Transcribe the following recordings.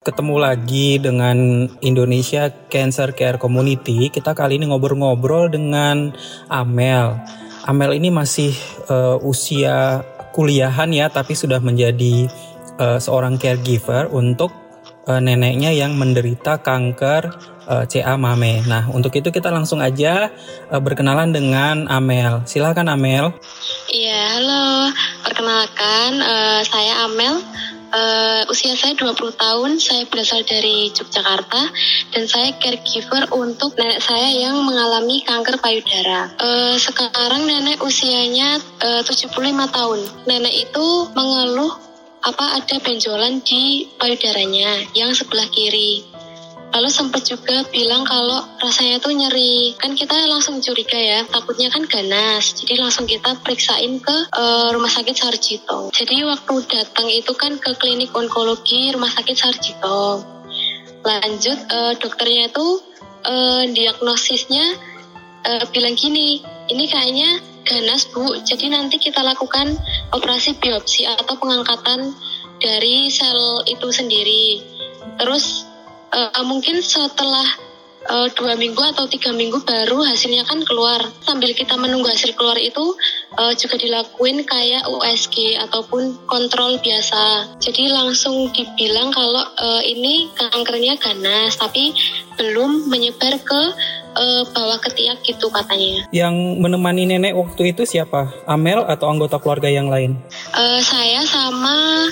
Ketemu lagi dengan Indonesia Cancer Care Community. Kita kali ini ngobrol-ngobrol dengan Amel. Amel ini masih uh, usia kuliahan ya, tapi sudah menjadi uh, seorang caregiver untuk uh, neneknya yang menderita kanker uh, CA mame. Nah, untuk itu kita langsung aja uh, berkenalan dengan Amel. Silakan Amel. Iya, halo. Perkenalkan, uh, saya Amel Uh, usia saya 20 tahun, saya berasal dari Yogyakarta dan saya caregiver untuk nenek saya yang mengalami kanker payudara. Uh, sekarang nenek usianya uh, 75 tahun. Nenek itu mengeluh apa ada benjolan di payudaranya yang sebelah kiri lalu sempat juga bilang kalau rasanya tuh nyeri. Kan kita langsung curiga ya takutnya kan ganas. Jadi langsung kita periksain ke uh, rumah sakit Sarjito. Jadi waktu datang itu kan ke klinik onkologi rumah sakit Sarjito. Lanjut uh, dokternya itu uh, diagnosisnya uh, bilang gini ini kayaknya ganas bu. Jadi nanti kita lakukan operasi biopsi atau pengangkatan dari sel itu sendiri. Terus uh, mungkin setelah uh, dua minggu atau tiga minggu baru hasilnya kan keluar. Sambil kita menunggu hasil keluar itu uh, juga dilakuin kayak USG ataupun kontrol biasa. Jadi langsung dibilang kalau uh, ini kankernya ganas, tapi belum menyebar ke uh, bawah ketiak gitu katanya. Yang menemani nenek waktu itu siapa? Amel atau anggota keluarga yang lain? Uh, saya sama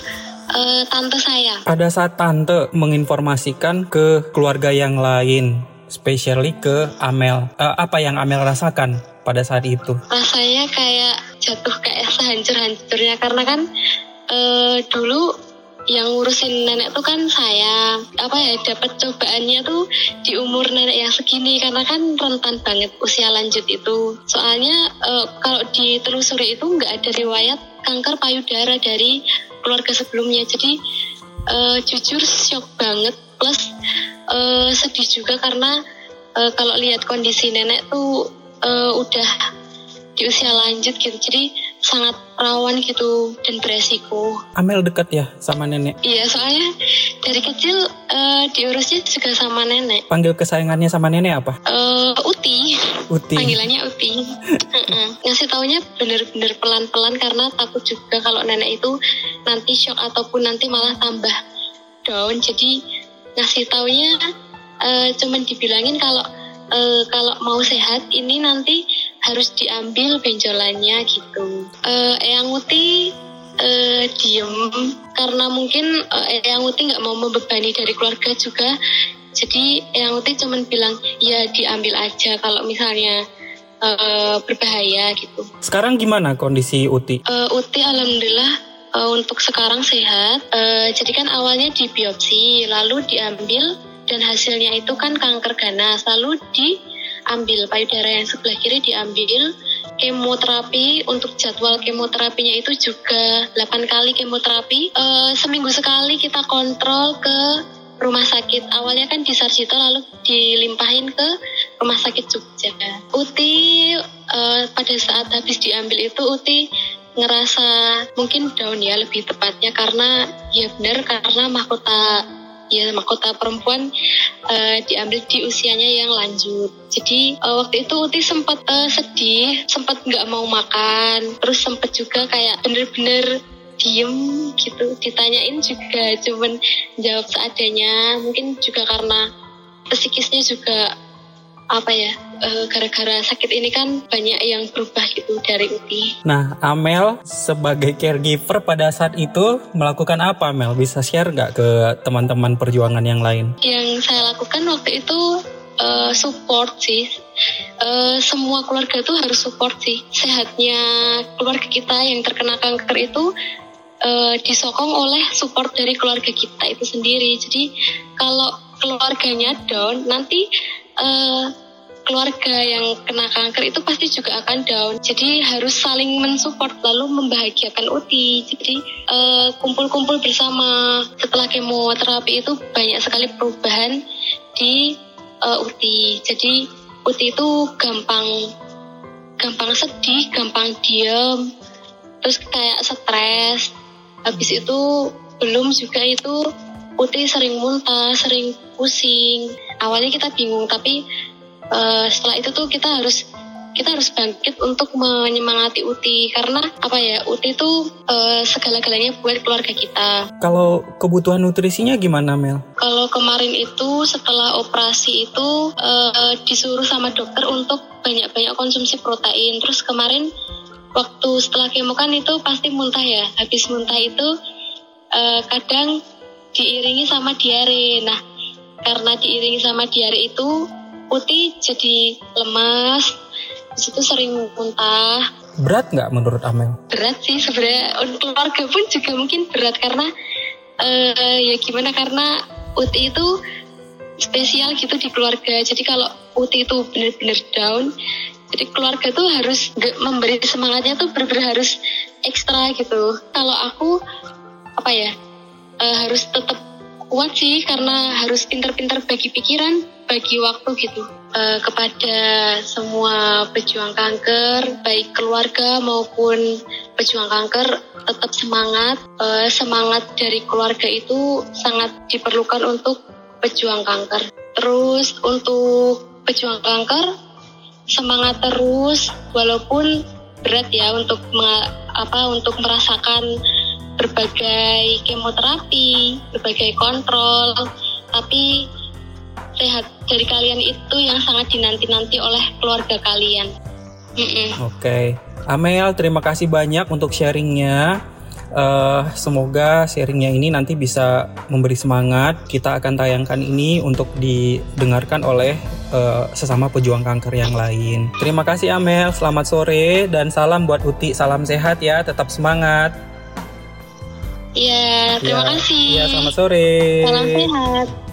uh, tante saya. Pada saat tante menginformasikan ke keluarga yang lain, spesially ke Amel, uh, apa yang Amel rasakan pada saat itu? Rasanya kayak jatuh kayak sehancur-hancurnya karena kan uh, dulu yang ngurusin nenek tuh kan saya apa ya dapat cobaannya tuh di umur nenek yang segini karena kan rentan banget usia lanjut itu soalnya uh, kalau ditelusuri itu nggak ada riwayat kanker payudara dari keluarga sebelumnya jadi uh, jujur shock banget plus uh, sedih juga karena uh, kalau lihat kondisi nenek tuh uh, udah di usia lanjut gitu jadi sangat rawan gitu dan beresiko. Amel dekat ya sama nenek? Iya soalnya dari kecil uh, diurusnya juga sama nenek. Panggil kesayangannya sama nenek apa? Uh, Uti. Uti. Panggilannya Uti. Ngasih taunya bener-bener pelan-pelan karena takut juga kalau nenek itu nanti shock ataupun nanti malah tambah down. Jadi ngasih taunya uh, cuman dibilangin kalau uh, kalau mau sehat ini nanti harus diambil benjolannya gitu. Uh, Eyang Uti uh, diem karena mungkin uh, Eyang Uti nggak mau membebani dari keluarga juga. Jadi Eyang Uti cuma bilang ya diambil aja kalau misalnya uh, berbahaya gitu. Sekarang gimana kondisi Uti? Uh, Uti alhamdulillah uh, untuk sekarang sehat. Uh, jadi kan awalnya di biopsi lalu diambil dan hasilnya itu kan kanker ganas lalu di ambil payudara yang sebelah kiri diambil kemoterapi untuk jadwal kemoterapinya itu juga 8 kali kemoterapi uh, seminggu sekali kita kontrol ke rumah sakit awalnya kan di Sarjito lalu dilimpahin ke rumah sakit Jogja Uti uh, pada saat habis diambil itu Uti ngerasa mungkin down ya lebih tepatnya karena ya benar karena mahkota ya mahkota perempuan uh, diambil di usianya yang lanjut. Jadi uh, waktu itu Uti sempat uh, sedih, sempat nggak mau makan, terus sempat juga kayak bener-bener diem gitu ditanyain juga cuman jawab seadanya mungkin juga karena psikisnya juga apa ya gara-gara sakit ini kan banyak yang berubah gitu dari Uti. Nah, Amel sebagai caregiver pada saat itu melakukan apa, Amel? Bisa share nggak ke teman-teman perjuangan yang lain? Yang saya lakukan waktu itu uh, support sih. Uh, semua keluarga tuh harus support sih. Sehatnya keluarga kita yang terkena kanker itu uh, disokong oleh support dari keluarga kita itu sendiri. Jadi kalau keluarganya down, nanti uh, keluarga yang kena kanker itu pasti juga akan down. Jadi harus saling mensupport lalu membahagiakan Uti. Jadi kumpul-kumpul uh, bersama setelah kemoterapi itu banyak sekali perubahan di uh, Uti. Jadi Uti itu gampang gampang sedih, gampang diem, terus kayak stres. Habis itu belum juga itu Uti sering muntah, sering pusing. Awalnya kita bingung, tapi uh, setelah itu tuh kita harus kita harus bangkit untuk menyemangati Uti karena apa ya Uti itu uh, segala-galanya buat keluarga kita. Kalau kebutuhan nutrisinya gimana Mel? Kalau kemarin itu setelah operasi itu uh, disuruh sama dokter untuk banyak-banyak konsumsi protein. Terus kemarin waktu setelah kemo kan itu pasti muntah ya. Habis muntah itu uh, kadang diiringi sama diare. Nah karena diiringi sama diare itu Uti jadi lemas, situ sering muntah. Berat nggak menurut Amel? Berat sih sebenarnya keluarga pun juga mungkin berat karena uh, ya gimana karena Uti itu spesial gitu di keluarga. Jadi kalau Uti itu benar-benar down, jadi keluarga tuh harus memberi semangatnya tuh benar-benar harus ekstra gitu. Kalau aku apa ya uh, harus tetap kuat sih karena harus pintar-pintar bagi pikiran, bagi waktu gitu uh, kepada semua pejuang kanker, baik keluarga maupun pejuang kanker tetap semangat. Uh, semangat dari keluarga itu sangat diperlukan untuk pejuang kanker. Terus untuk pejuang kanker semangat terus walaupun berat ya untuk apa untuk merasakan berbagai kemoterapi, berbagai kontrol, tapi sehat dari kalian itu yang sangat dinanti-nanti oleh keluarga kalian. Oke, okay. Amel, terima kasih banyak untuk sharingnya. Uh, semoga sharingnya ini nanti bisa memberi semangat. Kita akan tayangkan ini untuk didengarkan oleh uh, sesama pejuang kanker yang lain. Terima kasih Amel, selamat sore dan salam buat Uti. Salam sehat ya, tetap semangat. Iya, terima ya, kasih. Iya, selamat sore. Salam sehat.